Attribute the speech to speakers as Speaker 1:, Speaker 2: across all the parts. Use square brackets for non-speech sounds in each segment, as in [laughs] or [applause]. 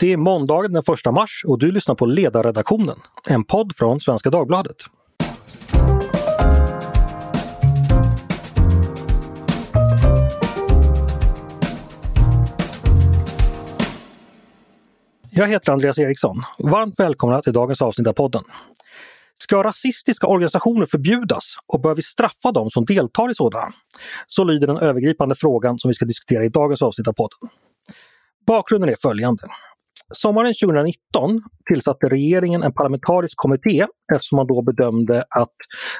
Speaker 1: Det är måndagen den 1 mars och du lyssnar på Ledarredaktionen, en podd från Svenska Dagbladet. Jag heter Andreas Eriksson. Varmt välkomna till dagens avsnitt av podden. Ska rasistiska organisationer förbjudas och bör vi straffa dem som deltar i sådana? Så lyder den övergripande frågan som vi ska diskutera i dagens avsnitt av podden. Bakgrunden är följande. Sommaren 2019 tillsatte regeringen en parlamentarisk kommitté eftersom man då bedömde att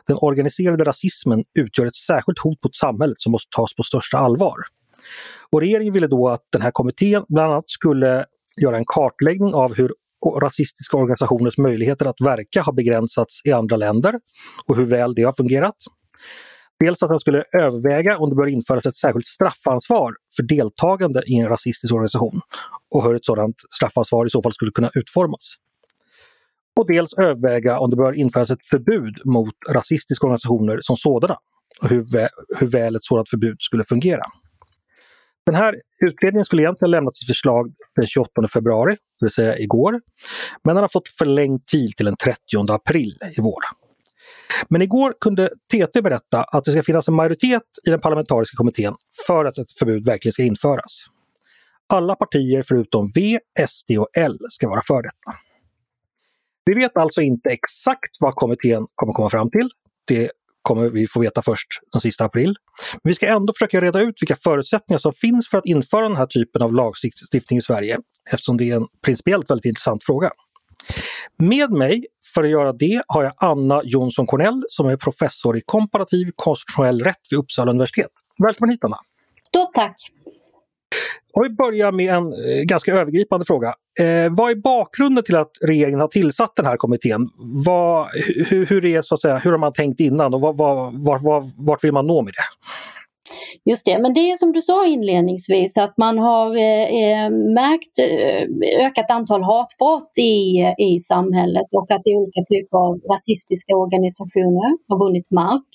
Speaker 1: den organiserade rasismen utgör ett särskilt hot mot samhället som måste tas på största allvar. Och regeringen ville då att den här kommittén bland annat skulle göra en kartläggning av hur rasistiska organisationers möjligheter att verka har begränsats i andra länder och hur väl det har fungerat. Dels att han skulle överväga om det bör införas ett särskilt straffansvar för deltagande i en rasistisk organisation och hur ett sådant straffansvar i så fall skulle kunna utformas. Och dels överväga om det bör införas ett förbud mot rasistiska organisationer som sådana och hur, vä hur väl ett sådant förbud skulle fungera. Den här utredningen skulle egentligen lämnat sitt förslag den 28 februari, det vill säga igår. Men den har fått förlängd tid till den 30 april i vår. Men igår kunde TT berätta att det ska finnas en majoritet i den parlamentariska kommittén för att ett förbud verkligen ska införas. Alla partier förutom V, SD och L ska vara för detta. Vi vet alltså inte exakt vad kommittén kommer komma fram till. Det kommer vi få veta först den sista april. Men vi ska ändå försöka reda ut vilka förutsättningar som finns för att införa den här typen av lagstiftning i Sverige eftersom det är en principiellt väldigt intressant fråga. Med mig för att göra det har jag Anna Jonsson Cornell som är professor i komparativ konstitutionell rätt vid Uppsala universitet. Välkommen hit Anna!
Speaker 2: Stort tack!
Speaker 1: Om vi börjar med en eh, ganska övergripande fråga. Eh, vad är bakgrunden till att regeringen har tillsatt den här kommittén? Vad, hur, hur, är, så att säga, hur har man tänkt innan och vad, vad, vart, vart vill man nå med det?
Speaker 2: Just det, men det är som du sa inledningsvis att man har eh, eh märkt eh, ökat antal hatbrott i, i samhället och att olika typer av rasistiska organisationer har vunnit mark.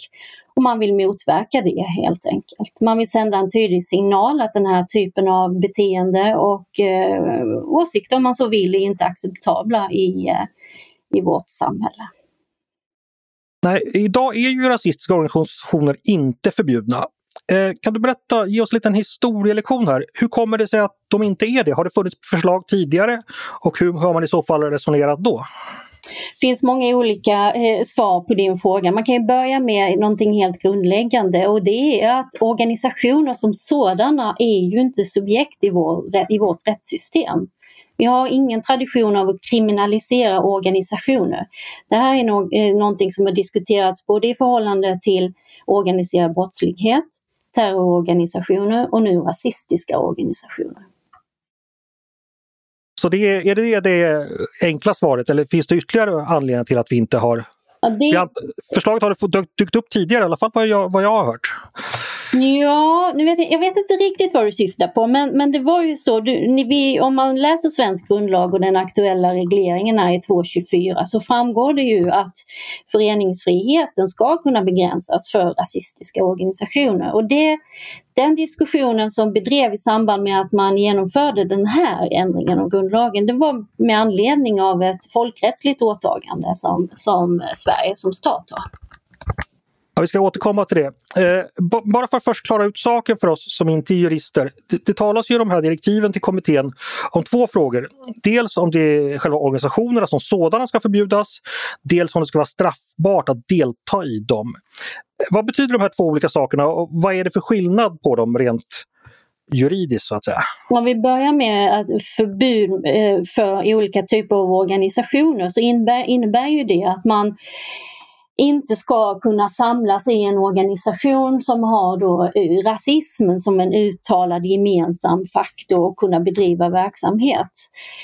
Speaker 2: Och man vill motverka det helt enkelt. Man vill sända en tydlig signal att den här typen av beteende och eh, åsikter om man så vill är inte acceptabla i, eh, i vårt samhälle.
Speaker 1: Nej, idag är ju rasistiska organisationer inte förbjudna. Eh, kan du berätta, ge oss en liten historielektion här. Hur kommer det sig att de inte är det? Har det funnits förslag tidigare och hur har man i så fall resonerat då?
Speaker 2: Det finns många olika eh, svar på din fråga. Man kan ju börja med någonting helt grundläggande och det är att organisationer som sådana är ju inte subjekt i, vår, i vårt rättssystem. Vi har ingen tradition av att kriminalisera organisationer. Det här är no eh, någonting som har diskuterats både i förhållande till organiserad brottslighet, terrororganisationer och nu rasistiska organisationer.
Speaker 1: Så det är, är det det enkla svaret eller finns det ytterligare anledningar till att vi inte har... Ja, det... Förslaget har dykt upp tidigare, i alla fall vad jag, vad jag har hört.
Speaker 2: Ja, nu vet jag, jag, vet inte riktigt vad du syftar på men, men det var ju så, du, ni, vi, om man läser svensk grundlag och den aktuella regleringen är i 224 så framgår det ju att föreningsfriheten ska kunna begränsas för rasistiska organisationer. Och det, den diskussionen som bedrev i samband med att man genomförde den här ändringen av grundlagen det var med anledning av ett folkrättsligt åtagande som, som Sverige som stat har.
Speaker 1: Ja, vi ska återkomma till det. Eh, bara för att först klara ut saken för oss som inte är jurister. Det, det talas ju i de här direktiven till kommittén om två frågor. Dels om det är själva organisationerna som sådana ska förbjudas. Dels om det ska vara straffbart att delta i dem. Eh, vad betyder de här två olika sakerna och vad är det för skillnad på dem rent juridiskt så att säga?
Speaker 2: Om vi börjar med att förbud eh, för olika typer av organisationer så innebär, innebär ju det att man inte ska kunna samlas i en organisation som har då eh, rasismen som en uttalad gemensam faktor och kunna bedriva verksamhet.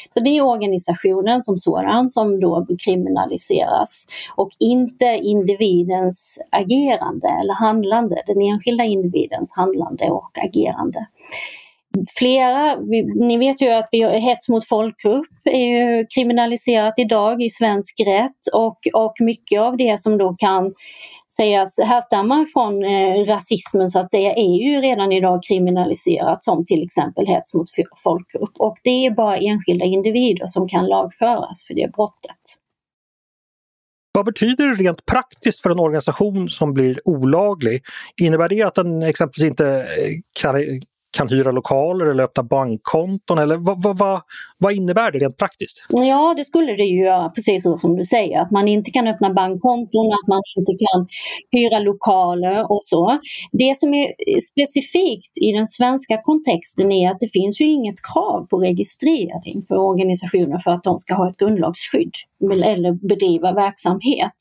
Speaker 2: Så det är organisationen som sådan som då kriminaliseras och inte individens agerande eller handlande, den enskilda individens handlande och agerande flera, vi, ni vet ju att vi hets mot folkgrupp är ju kriminaliserat idag i svensk rätt och, och mycket av det som då kan sägas härstammar från eh, rasismen så att säga är ju redan idag kriminaliserat som till exempel hets mot folkgrupp. Och det är bara enskilda individer som kan lagföras för det brottet.
Speaker 1: Vad betyder det rent praktiskt för en organisation som blir olaglig? Innebär det att den exempelvis inte eh, kan kan hyra lokaler eller öppna bankkonton? Eller vad, vad, vad, vad, innebär det rent praktiskt?
Speaker 2: Ja, det skulle det ju göra, precis så som du säger. Att man inte kan öppna bankkonton, att man inte kan hyra lokaler och så. Det som är specifikt i den svenska kontexten är att det finns ju inget krav på registrering för organisationer för att de ska ha ett grundlagsskydd eller bedriva verksamhet.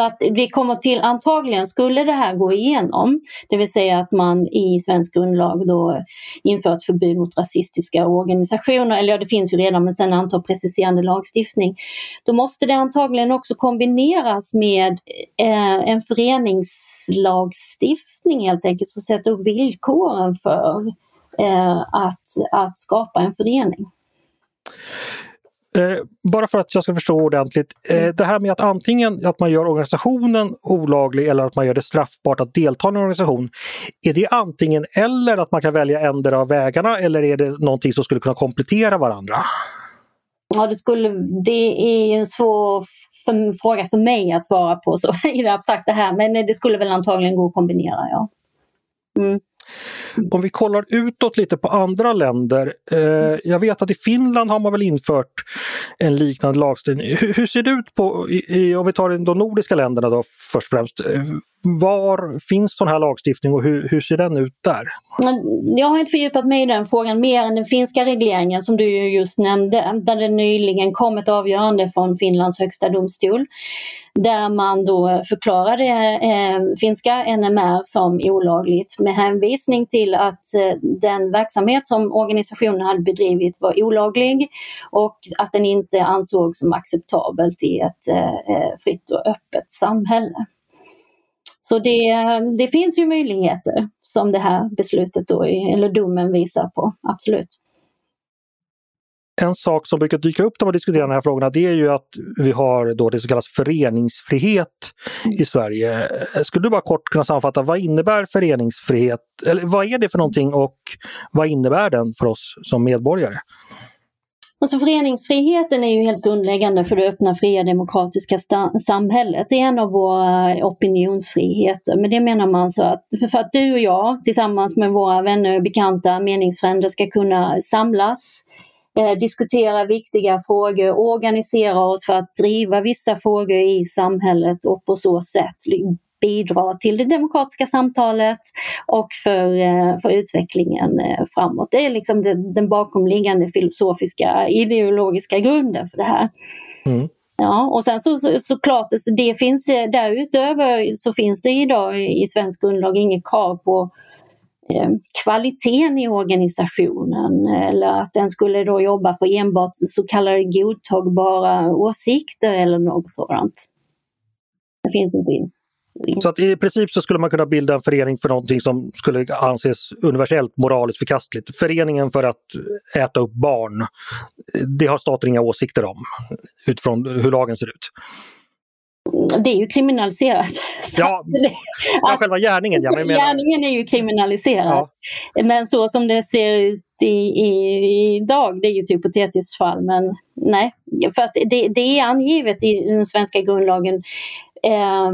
Speaker 2: Så att vi kommer till, antagligen skulle det här gå igenom, det vill säga att man i svensk grundlag då inför ett förbud mot rasistiska organisationer, eller ja det finns ju redan men sen antar preciserande lagstiftning. Då måste det antagligen också kombineras med eh, en föreningslagstiftning helt enkelt, som sätter upp villkoren för eh, att, att skapa en förening.
Speaker 1: Eh, bara för att jag ska förstå ordentligt. Eh, mm. det här med att antingen att man gör organisationen olaglig eller att man gör det straffbart att delta i en organisation. Är det antingen eller att man kan välja ändra av vägarna eller är det någonting som skulle kunna komplettera varandra?
Speaker 2: Ja, det, skulle, det är en svår för, fråga för mig att svara på så, [laughs] i det abstrakta här men det skulle väl antagligen gå att kombinera. Ja.
Speaker 1: Mm. Om vi kollar utåt lite på andra länder. Eh, jag vet att i Finland har man väl infört en liknande lagstiftning. Hur, hur ser det ut på, i, om vi tar de nordiska länderna då först och främst. Eh, var finns sån här lagstiftning och hur, hur ser den ut där?
Speaker 2: Jag har inte fördjupat mig i den frågan mer än den finska regleringen som du just nämnde, där det nyligen kom ett avgörande från Finlands högsta domstol där man då förklarade eh, finska NMR som olagligt med hänvisning till att eh, den verksamhet som organisationen hade bedrivit var olaglig och att den inte ansågs som acceptabelt i ett eh, eh fritt och öppet samhälle. Så det, det finns ju möjligheter som det här beslutet då, eller domen visar på, absolut.
Speaker 1: En sak som brukar dyka upp när man diskuterar de här frågorna det är ju att vi har då det som kallas föreningsfrihet i Sverige. Skulle du bara kort kunna sammanfatta, vad innebär föreningsfrihet? Eller vad är det för någonting och vad innebär den för oss som medborgare?
Speaker 2: Alltså föreningsfriheten är ju helt grundläggande för det öppna, fria, demokratiska samhället. Det är en av våra opinionsfriheter. Men det menar man så att för att du och jag tillsammans med våra vänner, bekanta, meningsfränder ska kunna samlas, eh, diskutera viktiga frågor, organisera oss för att driva vissa frågor i samhället och på så sätt bidra till det demokratiska samtalet och för, eh, för utvecklingen eh, framåt. Det är liksom den bakomliggande filosofiska, ideologiska grunden för det här. Mm. Ja, och sen så, så, såklart, så det finns eh, därutöver så finns det idag i svensk grundlag inget krav på eh, kvaliteten i organisationen eller att den skulle då jobba för enbart så kallade godtagbara åsikter eller något sådant. Det finns inte in.
Speaker 1: Så att i princip så skulle man kunna bilda en förening för någonting som skulle anses universellt moraliskt förkastligt. Föreningen för att äta upp barn, det har staten inga åsikter om utifrån hur lagen ser ut.
Speaker 2: Det är ju kriminaliserat.
Speaker 1: Ja, ja, själva gärningen. Ja,
Speaker 2: men. Gärningen är ju kriminaliserad. Ja. Men så som det ser ut i, i, idag, det är ju ett hypotetiskt fall, men nej. För att det, det är angivet i den svenska grundlagen eh,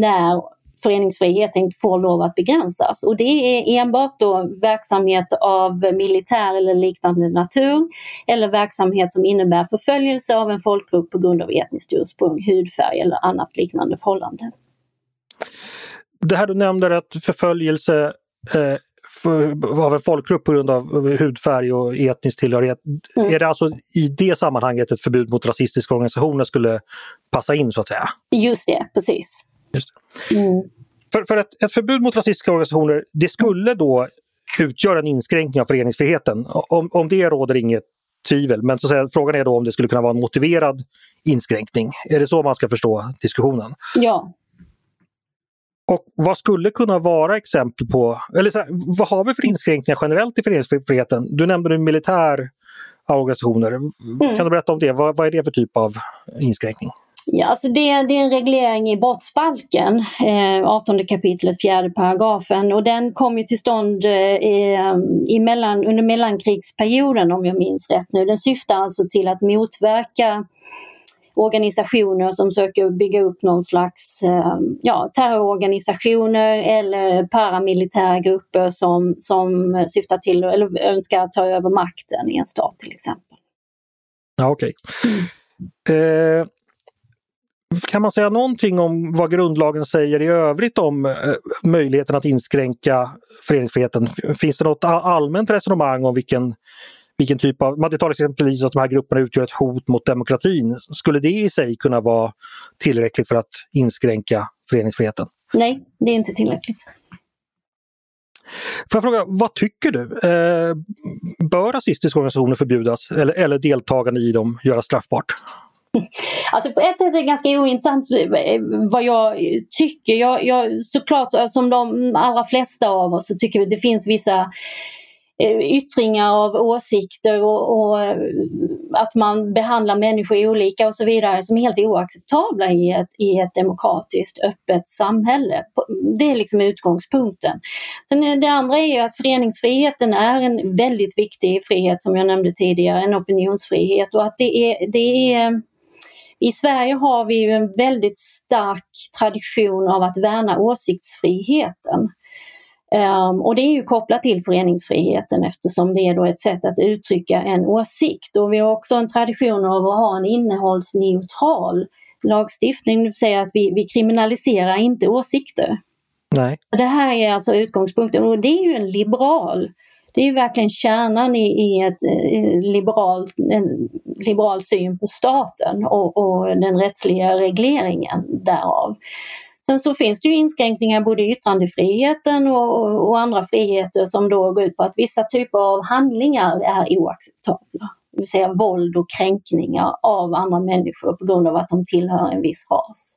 Speaker 2: när föreningsfriheten får lov att begränsas. Och det är enbart då verksamhet av militär eller liknande natur eller verksamhet som innebär förföljelse av en folkgrupp på grund av etniskt ursprung, hudfärg eller annat liknande förhållande.
Speaker 1: Det här du nämnde att förföljelse eh, av en folkgrupp på grund av hudfärg och etnisk tillhörighet. Mm. Är det alltså i det sammanhanget ett förbud mot rasistiska organisationer skulle passa in så att säga?
Speaker 2: Just det, precis. Just
Speaker 1: det. Mm. För, för ett, ett, förbud mot rasistiska organisationer, det skulle då utgöra en inskränkning av föreningsfriheten. Om, om det råder inget tvivel. Men så säga, frågan är då om det skulle kunna vara en motiverad inskränkning. Är det så man ska förstå diskussionen?
Speaker 2: Ja,
Speaker 1: och vad skulle kunna vara exempel på, eller här, vad har vi för inskränkningar generellt i föreningsfriheten? Du nämnde nu militär organisationer. Mm. Kan du berätta om det? Vad, vad, är det för typ av inskränkning?
Speaker 2: Ja, alltså det, det är en reglering i brottsbalken, eh, 18 kapitlet 4 paragrafen och den kom ju till stånd eh, i mellan, under mellankrigsperioden om jag minns rätt nu. Den syftar alltså till att motverka organisationer som söker bygga upp någon slags eh, ja, terrororganisationer eller paramilitära grupper som, som syftar till eller önskar ta över makten i en stat till exempel.
Speaker 1: Ja, Okej. Okay. Eh, kan man säga någonting om vad grundlagen säger i övrigt om eh, möjligheten att inskränka föreningsfriheten? Finns det något allmänt resonemang om vilken, vilken typ av... Man talar exempelvis att de här grupperna utgör ett hot mot demokratin. Skulle det i sig kunna vara tillräckligt för att inskränka föreningsfriheten?
Speaker 2: Nej, det är inte tillräckligt.
Speaker 1: Får jag fråga, vad tycker du? Eh, bör rasistiska organisationer förbjudas eller, eller deltagande i dem göras straffbart? [laughs]
Speaker 2: Alltså på ett sätt är det ganska ointressant eh, vad jag tycker. Jag, jag, såklart som de allra flesta av oss så tycker vi det finns vissa eh, Eh, yttringar av åsikter och, och, eh, att man behandlar människor olika och så vidare som är helt oacceptabla i ett, i ett demokratiskt öppet samhälle. Det är liksom utgångspunkten. Sen det andra är ju att föreningsfriheten är en väldigt viktig frihet som jag nämnde tidigare, en opinionsfrihet och att det är, det är i Sverige har vi ju en väldigt stark tradition av att värna åsiktsfriheten. Um, och det är ju kopplat till föreningsfriheten eftersom det är då ett sätt att uttrycka en åsikt. Och vi har också en tradition av att ha en innehållsneutral lagstiftning, det vill säga att vi, vi kriminaliserar inte åsikter.
Speaker 1: Nej.
Speaker 2: Det här är alltså utgångspunkten och det är ju en liberal det är ju verkligen kärnan i, i ett eh, liberalt, en liberal syn på staten och, och den rättsliga regleringen därav. Sen så finns det ju inskränkningar både i yttrandefriheten och, och, andra friheter som då går ut på att vissa typer av handlingar är oacceptabla. Det vill säga våld och kränkningar av andra människor på grund av att de tillhör en viss ras.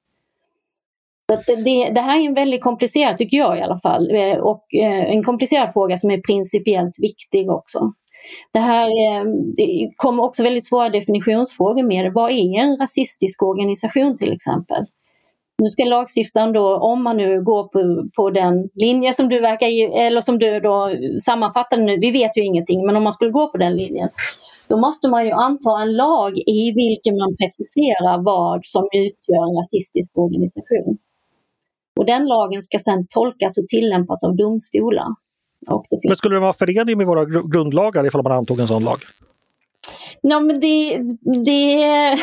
Speaker 2: Så det, det, här är en väldigt komplicerad, tycker jag i alla fall, eh, och eh, en komplicerad fråga som är principiellt viktig också. Det här eh, det kommer också väldigt svåra definitionsfrågor med Vad är en rasistisk organisation till exempel? Nu ska lagstiftaren då, om man nu går på, på den linje som du verkar eller som du då sammanfattade nu, vi vet ju ingenting, men om man skulle gå på den linjen, då måste man ju anta en lag i vilken man preciserar vad som utgör en rasistisk organisation. Och den lagen ska sedan tolkas och tillämpas av domstolar.
Speaker 1: Finns... Men skulle det vara förenlig med våra grundlagar ifall man antog en sån lag?
Speaker 2: Ja, men det, det,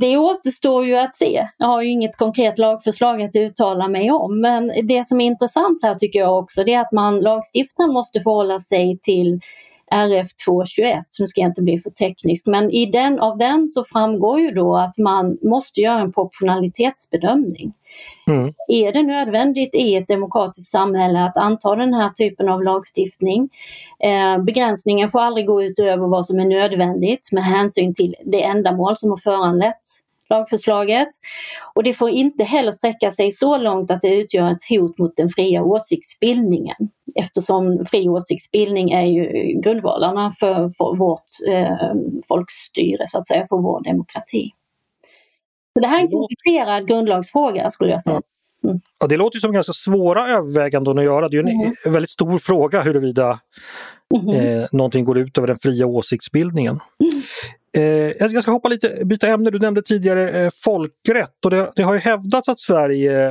Speaker 2: [laughs] det återstår ju att se. Jag har ju inget konkret lagförslag att uttala mig om. Men det som är intressant här tycker jag också det är att man lagstiftaren måste förhålla sig till RF 221, nu ska jag inte bli för teknisk, men i den, av den så framgår ju då att man måste göra en proportionalitetsbedömning. Mm. Är det nödvändigt i ett demokratiskt samhälle att anta den här typen av lagstiftning? Eh, begränsningen får aldrig gå utöver vad som är nödvändigt med hänsyn till det ändamål som har föranlett lagförslaget. Och det får inte heller sträcka sig så långt att det utgör ett hot mot den fria åsiktsbildningen. Eftersom fri åsiktsbildning är ju grundvalarna för, för vårt eh, folkstyre, så att säga, för vår demokrati. Så det här är en komplicerad grundlagsfråga skulle jag säga.
Speaker 1: Mm. Ja, det låter som ganska svåra överväganden att göra. Det är en mm. väldigt stor fråga huruvida mm. eh, någonting går ut över den fria åsiktsbildningen. Mm. Eh, jag ska hoppa lite, byta ämne. Du nämnde tidigare eh, folkrätt och det, det, har ju hävdats att Sverige,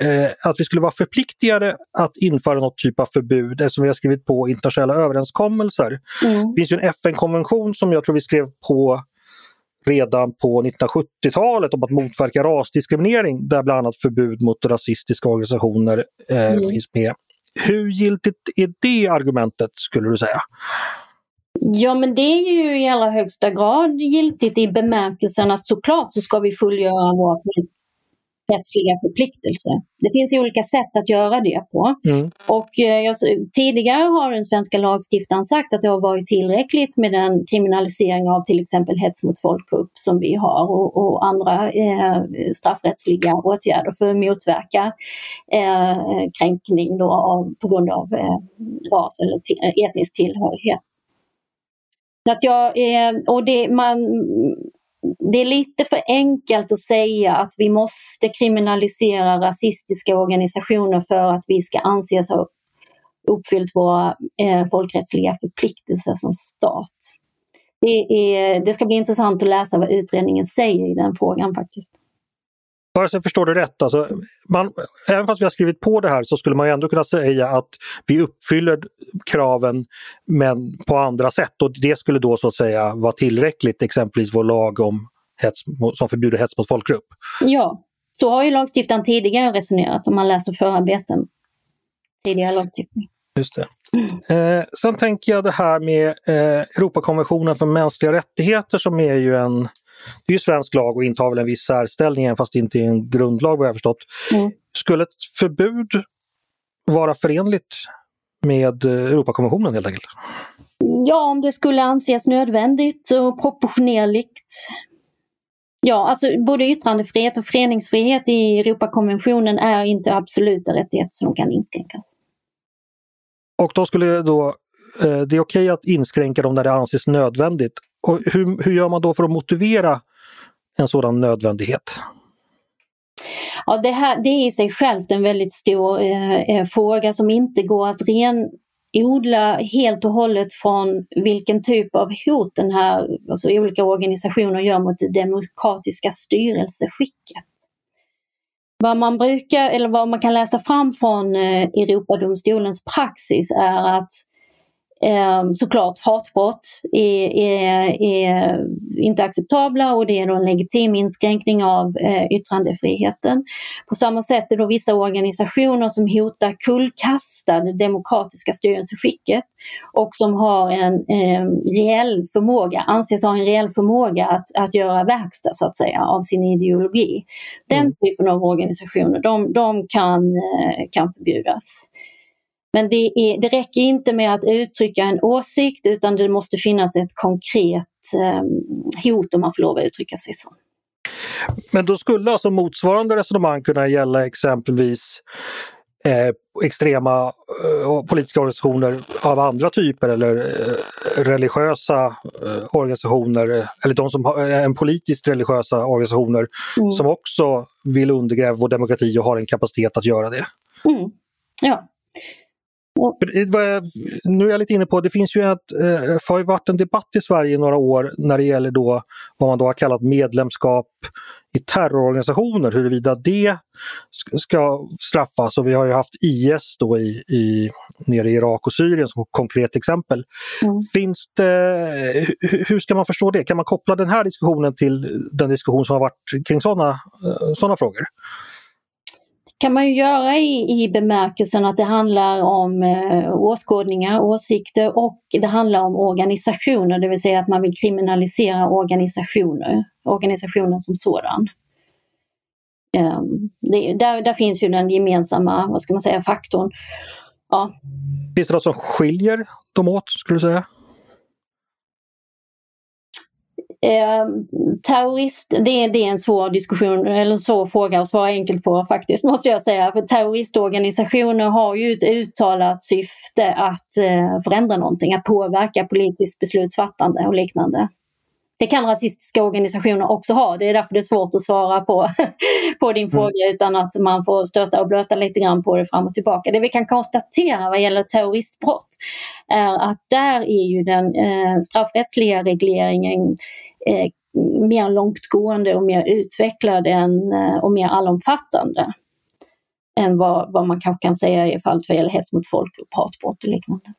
Speaker 1: eh, att vi skulle vara förpliktigade att införa något typ av förbud eftersom vi har skrivit på internationella överenskommelser. Mm. Det finns ju en FN-konvention som jag tror vi skrev på redan på 1970-talet om att motverka rasdiskriminering där bland annat förbud mot rasistiska organisationer eh, mm. finns med. Hur giltigt är det argumentet skulle du säga?
Speaker 2: Ja men det är ju i allra högsta grad giltigt i bemärkelsen att såklart så ska vi fullgöra våra rättsliga förpliktelser. Det finns olika sätt att göra det på. Mm. Och eh, jag, tidigare har den svenska lagstiftaren sagt att det har varit tillräckligt med den kriminalisering av till exempel hets mot folkgrupp som vi har och, och andra eh, straffrättsliga åtgärder för att motverka eh, kränkning då av, på grund av eh, ras eller etnisk tillhörighet. Att jag, och det, man, det är lite för enkelt att säga att vi måste kriminalisera rasistiska organisationer för att vi ska anses ha uppfyllt våra eh, folkrättsliga förpliktelser som stat. Det, är, det ska bli intressant att läsa vad utredningen säger i den frågan faktiskt.
Speaker 1: Bara så jag förstår det rätt, alltså, man, även fast vi har skrivit på det här så skulle man ändå kunna säga att vi uppfyller kraven men på andra sätt och det skulle då så att säga vara tillräckligt, exempelvis vår lag om hets, som förbjuder hets mot folkgrupp.
Speaker 2: Ja, så har ju lagstiftaren tidigare resonerat om man läser förarbeten. Tidigare lagstiftning.
Speaker 1: Just det. Eh, sen tänker jag det här med eh, Europakonventionen för mänskliga rättigheter som är ju en det är ju svensk lag och intar väl en viss särställning fast inte är en grundlag vad jag förstått. Mm. Skulle ett förbud vara förenligt med Europakonventionen helt enkelt?
Speaker 2: Ja, om det skulle anses nödvändigt och proportionerligt. Ja, alltså både yttrandefrihet och föreningsfrihet i Europakonventionen är inte absoluta rättigheter som kan inskränkas.
Speaker 1: Och då skulle då, eh, det är okej okay att inskränka dem när det anses nödvändigt. Och hur, hur gör man då för att motivera en sådan nödvändighet?
Speaker 2: Ja, det, här, det är i sig självt en väldigt stor eh, eh, fråga som inte går att renodla helt och hållet från vilken typ av hot den här, alltså olika organisationer gör mot det demokratiska styrelseskicket. Vad man brukar, eller vad man kan läsa fram från eh, Europadomstolens praxis är att Eh, såklart hatbrott är, är, är, inte acceptabla och det är en legitim inskränkning av eh, yttrandefriheten. På samma sätt är det vissa organisationer som hotar kullkasta det demokratiska styrelseskicket och som har en eh, reell förmåga, anses ha en reell förmåga att, att göra verkstad så att säga av sin ideologi. Den mm. typen av organisationer, de, de kan, eh, kan förbjudas. Men det, är, det räcker inte med att uttrycka en åsikt utan det måste finnas ett konkret eh, hot om man får lov att uttrycka sig så.
Speaker 1: Men då skulle alltså motsvarande resonemang kunna gälla exempelvis eh, extrema eh, politiska organisationer av andra typer eller eh, religiösa eh, organisationer eller de som har eh, politiskt religiösa organisationer mm. som också vill undergräva vår demokrati och har en kapacitet att göra det.
Speaker 2: Mm. Ja.
Speaker 1: Nu är jag lite inne på, det finns ju ett, eh, har ju varit en debatt i Sverige i några år när det gäller då vad man då har kallat medlemskap i terrororganisationer, huruvida det ska straffas. Och vi har ju haft IS då i, i, nere i Irak och Syrien som konkret exempel. Mm. Finns det, hur ska man förstå det? Kan man koppla den här diskussionen till den diskussion som har varit kring sådana eh, såna frågor?
Speaker 2: Kan man ju göra i, i bemärkelsen att det handlar om eh, åskådningar, åsikter och det handlar om organisationer, det vill säga att man vill kriminalisera organisationer, organisationen som sådan. Eh, det, där, där finns ju den gemensamma, vad ska man säga, faktorn. Ja.
Speaker 1: Finns det något som skiljer dem åt, skulle du säga?
Speaker 2: Eh, terrorist, det, det är en svår diskussion, eller en svår fråga att svara enkelt på faktiskt, måste jag säga. För terroristorganisationer har ju ett uttalat syfte att eh, förändra någonting, att påverka politiskt beslutsfattande och liknande. Det kan rasistiska organisationer också ha. Det är därför det är svårt att svara på, [laughs] på din mm. fråga utan att man får stöta och blöta lite grann på det fram och tillbaka. Det vi kan konstatera vad gäller terroristbrott är att där är ju den eh, straffrättsliga regleringen eh, mer långtgående och mer utvecklad än, eh, och mer allomfattande än vad, vad man kanske kan säga i fallet vad gäller hets mot folkgrupp, hatbrott och liknande.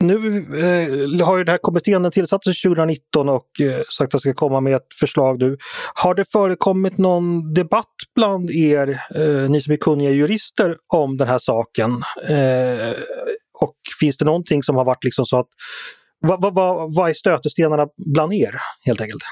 Speaker 1: Nu eh, har ju den här kommittén tillsattes 2019 och eh, sagt att ska komma med ett förslag nu. Har det förekommit någon debatt bland er, eh, ni som är kunniga jurister, om den här saken? Eh, och finns det någonting som har varit liksom så att vad, vad, vad, vad är stötestenarna bland er helt enkelt?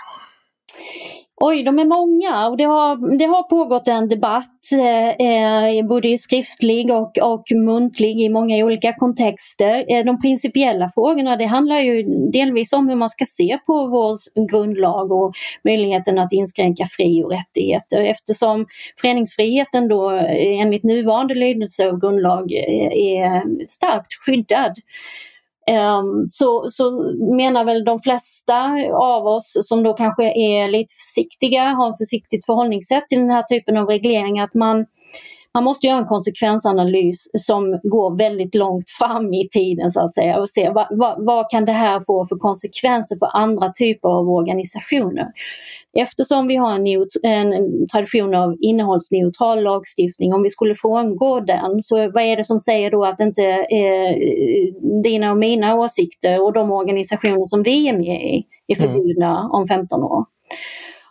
Speaker 2: Oj, de är många. Och det har, det har pågått en debatt eh, eh både skriftlig och, och muntlig i många olika kontexter. Eh, de principiella frågorna det handlar ju delvis om hur man ska se på vår grundlag och möjligheten att inskränka fri och rättigheter. Eftersom föreningsfriheten då eh, enligt nuvarande lydelse av grundlag eh, är starkt skyddad. Ehm, så, så menar väl de flesta av oss som då kanske är lite försiktiga, har ett försiktigt förhållningssätt till den här typen av reglering, att man man måste göra en konsekvensanalys som går väldigt långt fram i tiden så att säga och se vad, vad, vad, kan det här få för konsekvenser för andra typer av organisationer. Eftersom vi har en, en tradition av innehållsneutral lagstiftning, om vi skulle frångå den, så vad är det som säger då att inte eh, dina och mina åsikter och de organisationer som vi är med i är mm. förbjudna mm. om 15 år?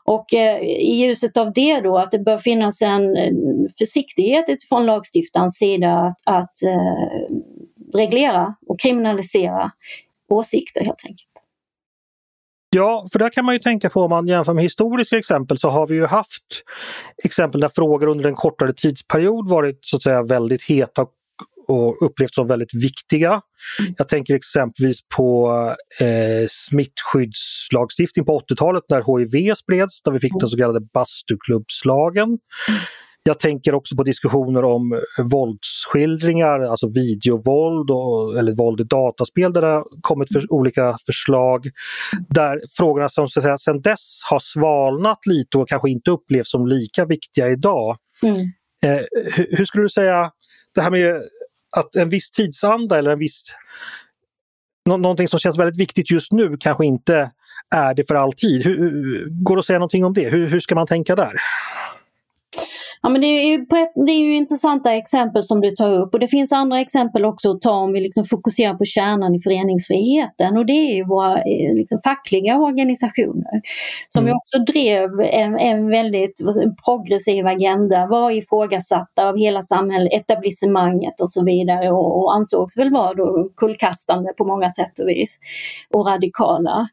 Speaker 2: Och eh, i ljuset av det då att det bör finnas en eh, försiktighet utifrån lagstiftarens sida att, att eh, reglera och kriminalisera åsikter helt enkelt.
Speaker 1: Ja, för där kan man ju tänka på om man jämför med historiska exempel så har vi ju haft exempel där frågor under en kortare tidsperiod varit så att säga väldigt heta och upplevts som väldigt viktiga. Mm. Jag tänker exempelvis på eh, smittskyddslagstiftning på 80-talet när HIV spreds, där vi fick den så kallade bastuklubbslagen. Mm. Jag tänker också på diskussioner om våldsskildringar, alltså videovåld och, eller våld i dataspel där det har kommit för, olika förslag. Där frågorna som så säga, sedan dess har svalnat lite och kanske inte upplevs som lika viktiga idag. Mm. Eh, hur, hur, skulle du säga, det här med att en viss tidsanda eller en viss nå någonting som känns väldigt viktigt just nu kanske inte är det för alltid. Hur, går det att säga någonting om det? Hur, hur ska man tänka där?
Speaker 2: Ja, men det, är ju det är ju intressanta exempel som du tar upp. Och det finns andra exempel också att ta om vi liksom fokuserar på kärnan i föreningsfriheten. Och det är ju våra eh, liksom, fackliga organisationer. Som mm. också drev en, en väldigt en progressiv agenda, var ifrågasatta av hela samhället, etablissemanget och så vidare. Och, och ansågs väl vara då kullkastande på många sätt och vis. Och radikala.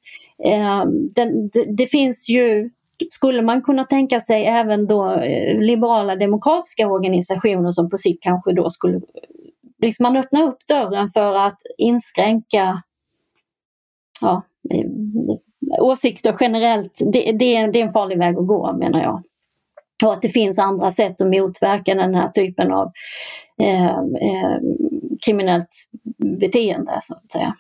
Speaker 2: Eh, den, det, det finns ju skulle man kunna tänka sig även då eh, liberala demokratiska organisationer som på sikt kanske då skulle eh, liksom man öppnar upp dörren för att inskränka ja, eh, åsikter generellt. Det, det, är, det är en farlig väg att gå menar jag. Och att det finns andra sätt att motverka den här typen av eh, eh, kriminellt beteende så att säga.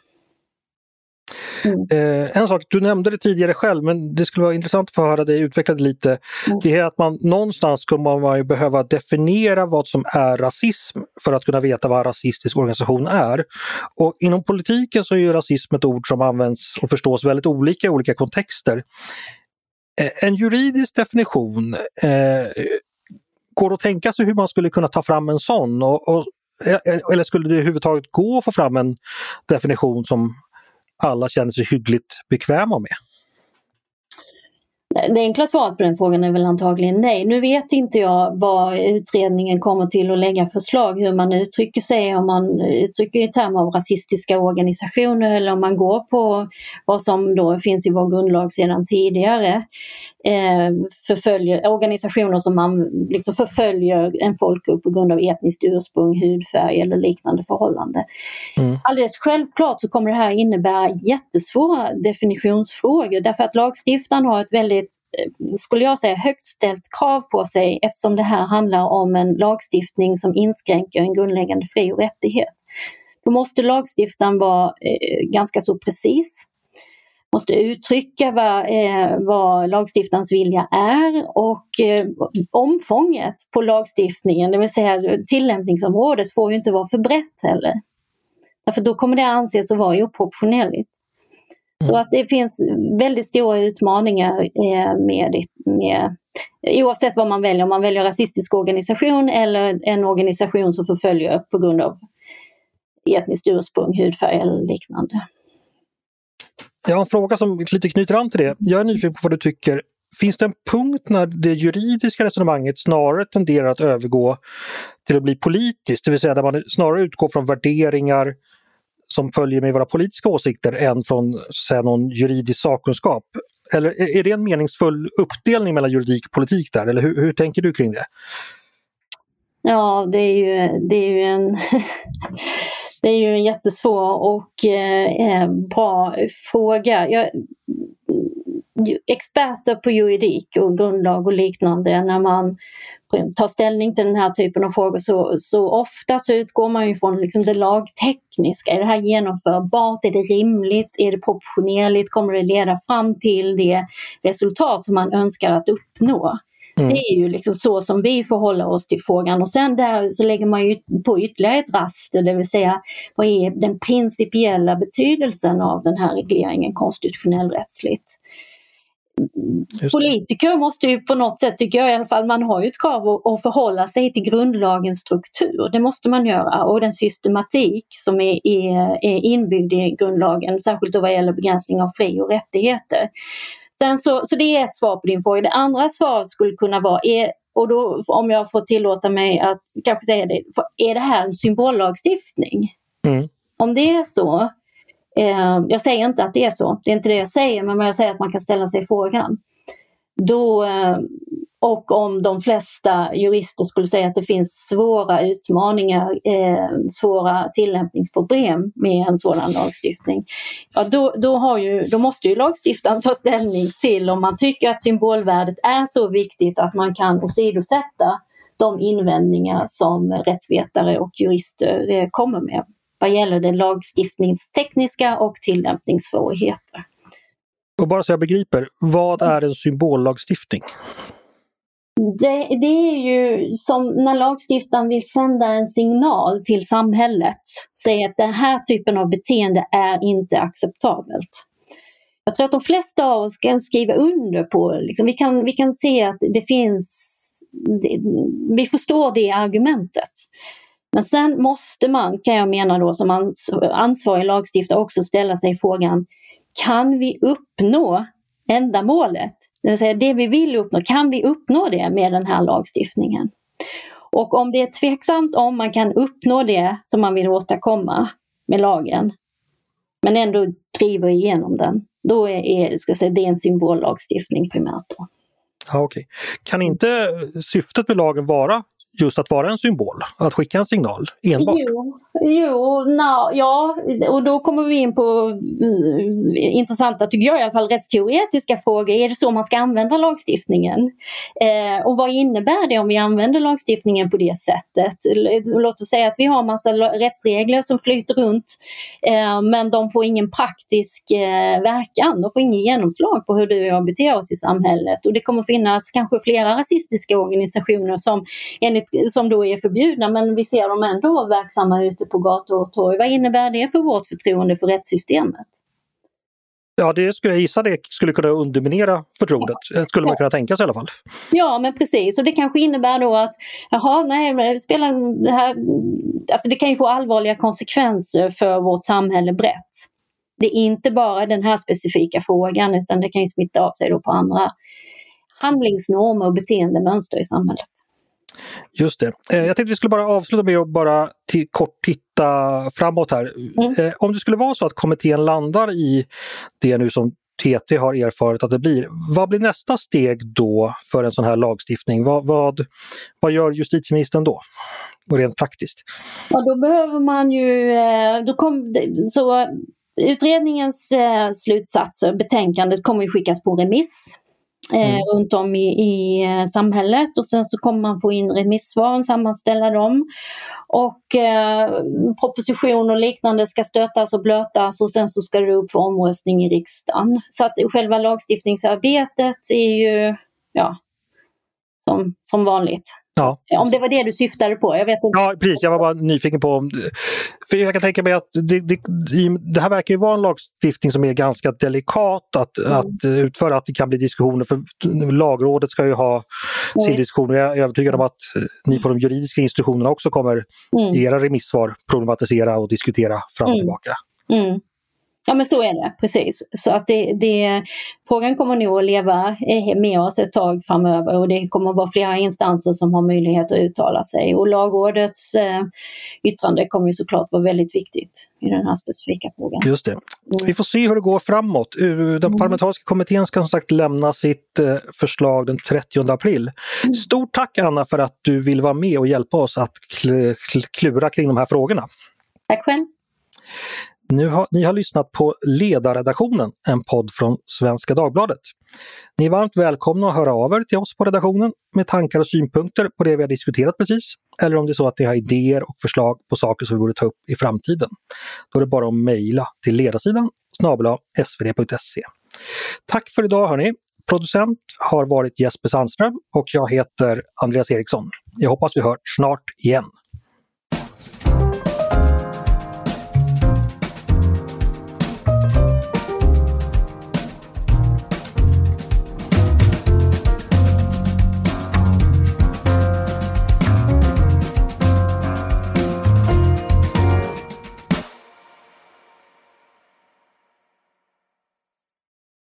Speaker 1: Mm. Eh, en sak, du nämnde det tidigare själv men det skulle vara intressant att få höra dig utveckla det lite. Mm. Det är att man någonstans kommer man behöva definiera vad som är rasism för att kunna veta vad en rasistisk organisation är. Och inom politiken så är ju rasism ett ord som används och förstås väldigt olika i olika kontexter. Eh, en juridisk definition, eh, går det att tänka sig hur man skulle kunna ta fram en sån? Och, och, eh, eller skulle det överhuvudtaget gå att få fram en definition som alla känner sig hyggligt bekväma med?
Speaker 2: Det enkla svaret på den frågan är väl antagligen nej. Nu vet inte jag vad utredningen kommer till att lägga förslag, hur man uttrycker sig, om man uttrycker i termer av rasistiska organisationer eller om man går på vad som då finns i vår grundlag sedan tidigare. Eh, förföljer, organisationer som man liksom förföljer en folkgrupp på grund av etniskt ursprung, hudfärg eller liknande förhållande. Mm. Alldeles självklart så kommer det här innebära jättesvåra definitionsfrågor därför att lagstiftaren har ett väldigt väldigt, eh, skulle jag säga, högt ställt krav på sig eftersom det här handlar om en lagstiftning som inskränker en grundläggande fri och rättighet. Då måste lagstiftaren vara eh, ganska så precis måste uttrycka vad, eh, vad lagstiftarens vilja är och eh, omfånget på lagstiftningen, det vill säga tillämpningsområdet, får ju inte vara för brett heller. Därför då kommer det anses att vara oproportionerligt. Så att det finns väldigt stora utmaningar eh, med, med oavsett vad man väljer, om man väljer rasistisk organisation eller en organisation som förföljer på grund av etniskt ursprung, hudfärg eller liknande.
Speaker 1: Jag har en fråga som lite knyter an till det. Jag är nyfiken på vad du tycker. Finns det en punkt när det juridiska resonemanget snarare tenderar att övergå till att bli politiskt, det vill säga där man snarare utgår från värderingar, som följer med våra politiska åsikter än från så säga, någon juridisk sakkunskap? Eller är det en meningsfull uppdelning mellan juridik och politik där, eller hur, hur tänker du kring det?
Speaker 2: Ja, det är ju, det är ju en [laughs] Det är ju en jättesvår och eh, eh bra fråga. Jag, experter på juridik och grundlag och liknande, när man tar ställning till den här typen av frågor så, så ofta så utgår man ju från liksom det lagtekniska. Är det här genomförbart? Är det rimligt? Är det proportionerligt? Kommer det leda fram till det resultat som man önskar att uppnå? Mm. Det är ju liksom så som vi förhåller oss till frågan och sen där så lägger man ju på ytterligare ett raster, det vill säga vad är den principiella betydelsen av den här regleringen konstitutionell rättsligt. Politiker måste ju på något sätt, tycker jag i alla fall, man har ju ett krav att förhålla sig till grundlagens struktur. Det måste man göra och den systematik som är, är, är inbyggd i grundlagen, särskilt då vad gäller begränsning av fri och rättigheter. Sen så, så det är ett svar på din fråga. Det andra svaret skulle kunna vara, är, och då om jag får tillåta mig att kanske säga det, är det här en symbollagstiftning? Mm. Om det är så, eh, jag säger inte att det är så, det är inte det jag säger, men jag säger att man kan ställa sig frågan. Då, eh, och om de flesta jurister skulle säga att det finns svåra utmaningar, eh, svåra tillämpningsproblem med en sådan lagstiftning, ja, då, då, har ju, då måste ju lagstiftaren ta ställning till om man tycker att symbolvärdet är så viktigt att man kan åsidosätta de invändningar som rättsvetare och jurister eh, kommer med vad gäller det lagstiftningstekniska och tillämpningssvårigheter.
Speaker 1: Och bara så jag begriper, vad är en symbollagstiftning?
Speaker 2: Det, det, är ju som när lagstiftaren vill sända en signal till samhället. Säga att den här typen av beteende är inte acceptabelt. Jag tror att de flesta av oss kan skriva under på, liksom, vi, kan, vi kan se att det finns, det, vi förstår det argumentet. Men sen måste man, kan jag mena då, som ansvarig lagstiftare också ställa sig frågan, kan vi uppnå ändamålet det vill säga det vi vill uppnå, kan vi uppnå det med den här lagstiftningen? Och om det är tveksamt om man kan uppnå det som man vill åstadkomma med lagen, men ändå driver igenom den, då är, ska säga, det en symbollagstiftning primärt. Då.
Speaker 1: Ja, okay. Kan inte syftet med lagen vara just att vara en symbol, att skicka en signal enbart?
Speaker 2: Jo, jo na, ja, och då kommer vi in på mm, intressanta, tycker jag i alla fall, rättsteoretiska frågor. Är det så man ska använda lagstiftningen? Eh, och vad innebär det om vi använder lagstiftningen på det sättet? Låt oss säga att vi har massa rättsregler som flyter runt, eh, men de får ingen praktisk eh, verkan, de får ingen genomslag på hur du och jag beter oss i samhället. Och det kommer finnas kanske flera rasistiska organisationer som enligt enligt, som då är förbjudna men vi ser dem ändå verksamma ute på gator och torg. Vad innebär det för vårt förtroende för rättssystemet?
Speaker 1: Ja, det skulle jag gissa det skulle kunna underminera förtroendet, skulle man kunna tänka sig i alla fall.
Speaker 2: Ja, men precis. Och det kanske innebär då att, jaha, nej, det spelar det här, alltså det kan ju få allvarliga konsekvenser för vårt samhälle brett. Det är inte bara den här specifika frågan utan det kan ju smitta av sig då på andra handlingsnormer och beteendemönster i samhället.
Speaker 1: Just det. Eh, jag tänkte vi skulle bara avsluta med att bara kort titta framåt här. Mm. Eh, om det skulle vara så att kommittén landar i det nu som TT har erfarit att det blir. Vad blir nästa steg då för en sån här lagstiftning? Vad, vad, vad gör justitieministern då? Rent praktiskt?
Speaker 2: Ja, då behöver man ju... Eh, då kom, så utredningens slutsatser, betänkandet, kommer ju skickas på remiss eh, mm. runt om i, i eh, samhället och sen så kommer man få in remissvar, sammanställa dem. Och eh, proposition och liknande ska stötas och blötas och sen så ska det upp för omröstning i riksdagen. Så att själva lagstiftningsarbetet är ju ja, som, som vanligt. Ja. Om det var det du syftade på? Jag vet inte.
Speaker 1: Ja, precis. Jag var bara nyfiken på om... För jag kan tänka mig att det, det, det här verkar ju vara en lagstiftning som är ganska delikat att, mm. att utföra, att det kan bli diskussioner. För Lagrådet ska ju ha mm. sin diskussion. Jag är övertygad om att ni på de juridiska institutionerna också kommer mm. i era remissvar problematisera och diskutera fram och mm. tillbaka.
Speaker 2: Mm. Ja men så är det, precis. Så att det, det, frågan kommer nog att leva med oss ett tag framöver och det kommer att vara flera instanser som har möjlighet att uttala sig. Och lagrådets eh, yttrande kommer ju såklart vara väldigt viktigt i den här specifika frågan.
Speaker 1: Just det. Mm. Vi får se hur det går framåt. Den mm. parlamentariska kommittén ska som sagt lämna sitt eh, förslag den 30 april. Mm. Stort tack Anna för att du vill vara med och hjälpa oss att klura kring de här frågorna.
Speaker 2: Tack själv.
Speaker 1: Nu har, ni har lyssnat på Ledarredaktionen, en podd från Svenska Dagbladet. Ni är varmt välkomna att höra av er till oss på redaktionen med tankar och synpunkter på det vi har diskuterat precis. Eller om det är så att ni har idéer och förslag på saker som vi borde ta upp i framtiden. Då är det bara att mejla till ledarsidan snabel svd.se. Tack för idag hörni! Producent har varit Jesper Sandström och jag heter Andreas Eriksson. Jag hoppas vi hörs snart igen.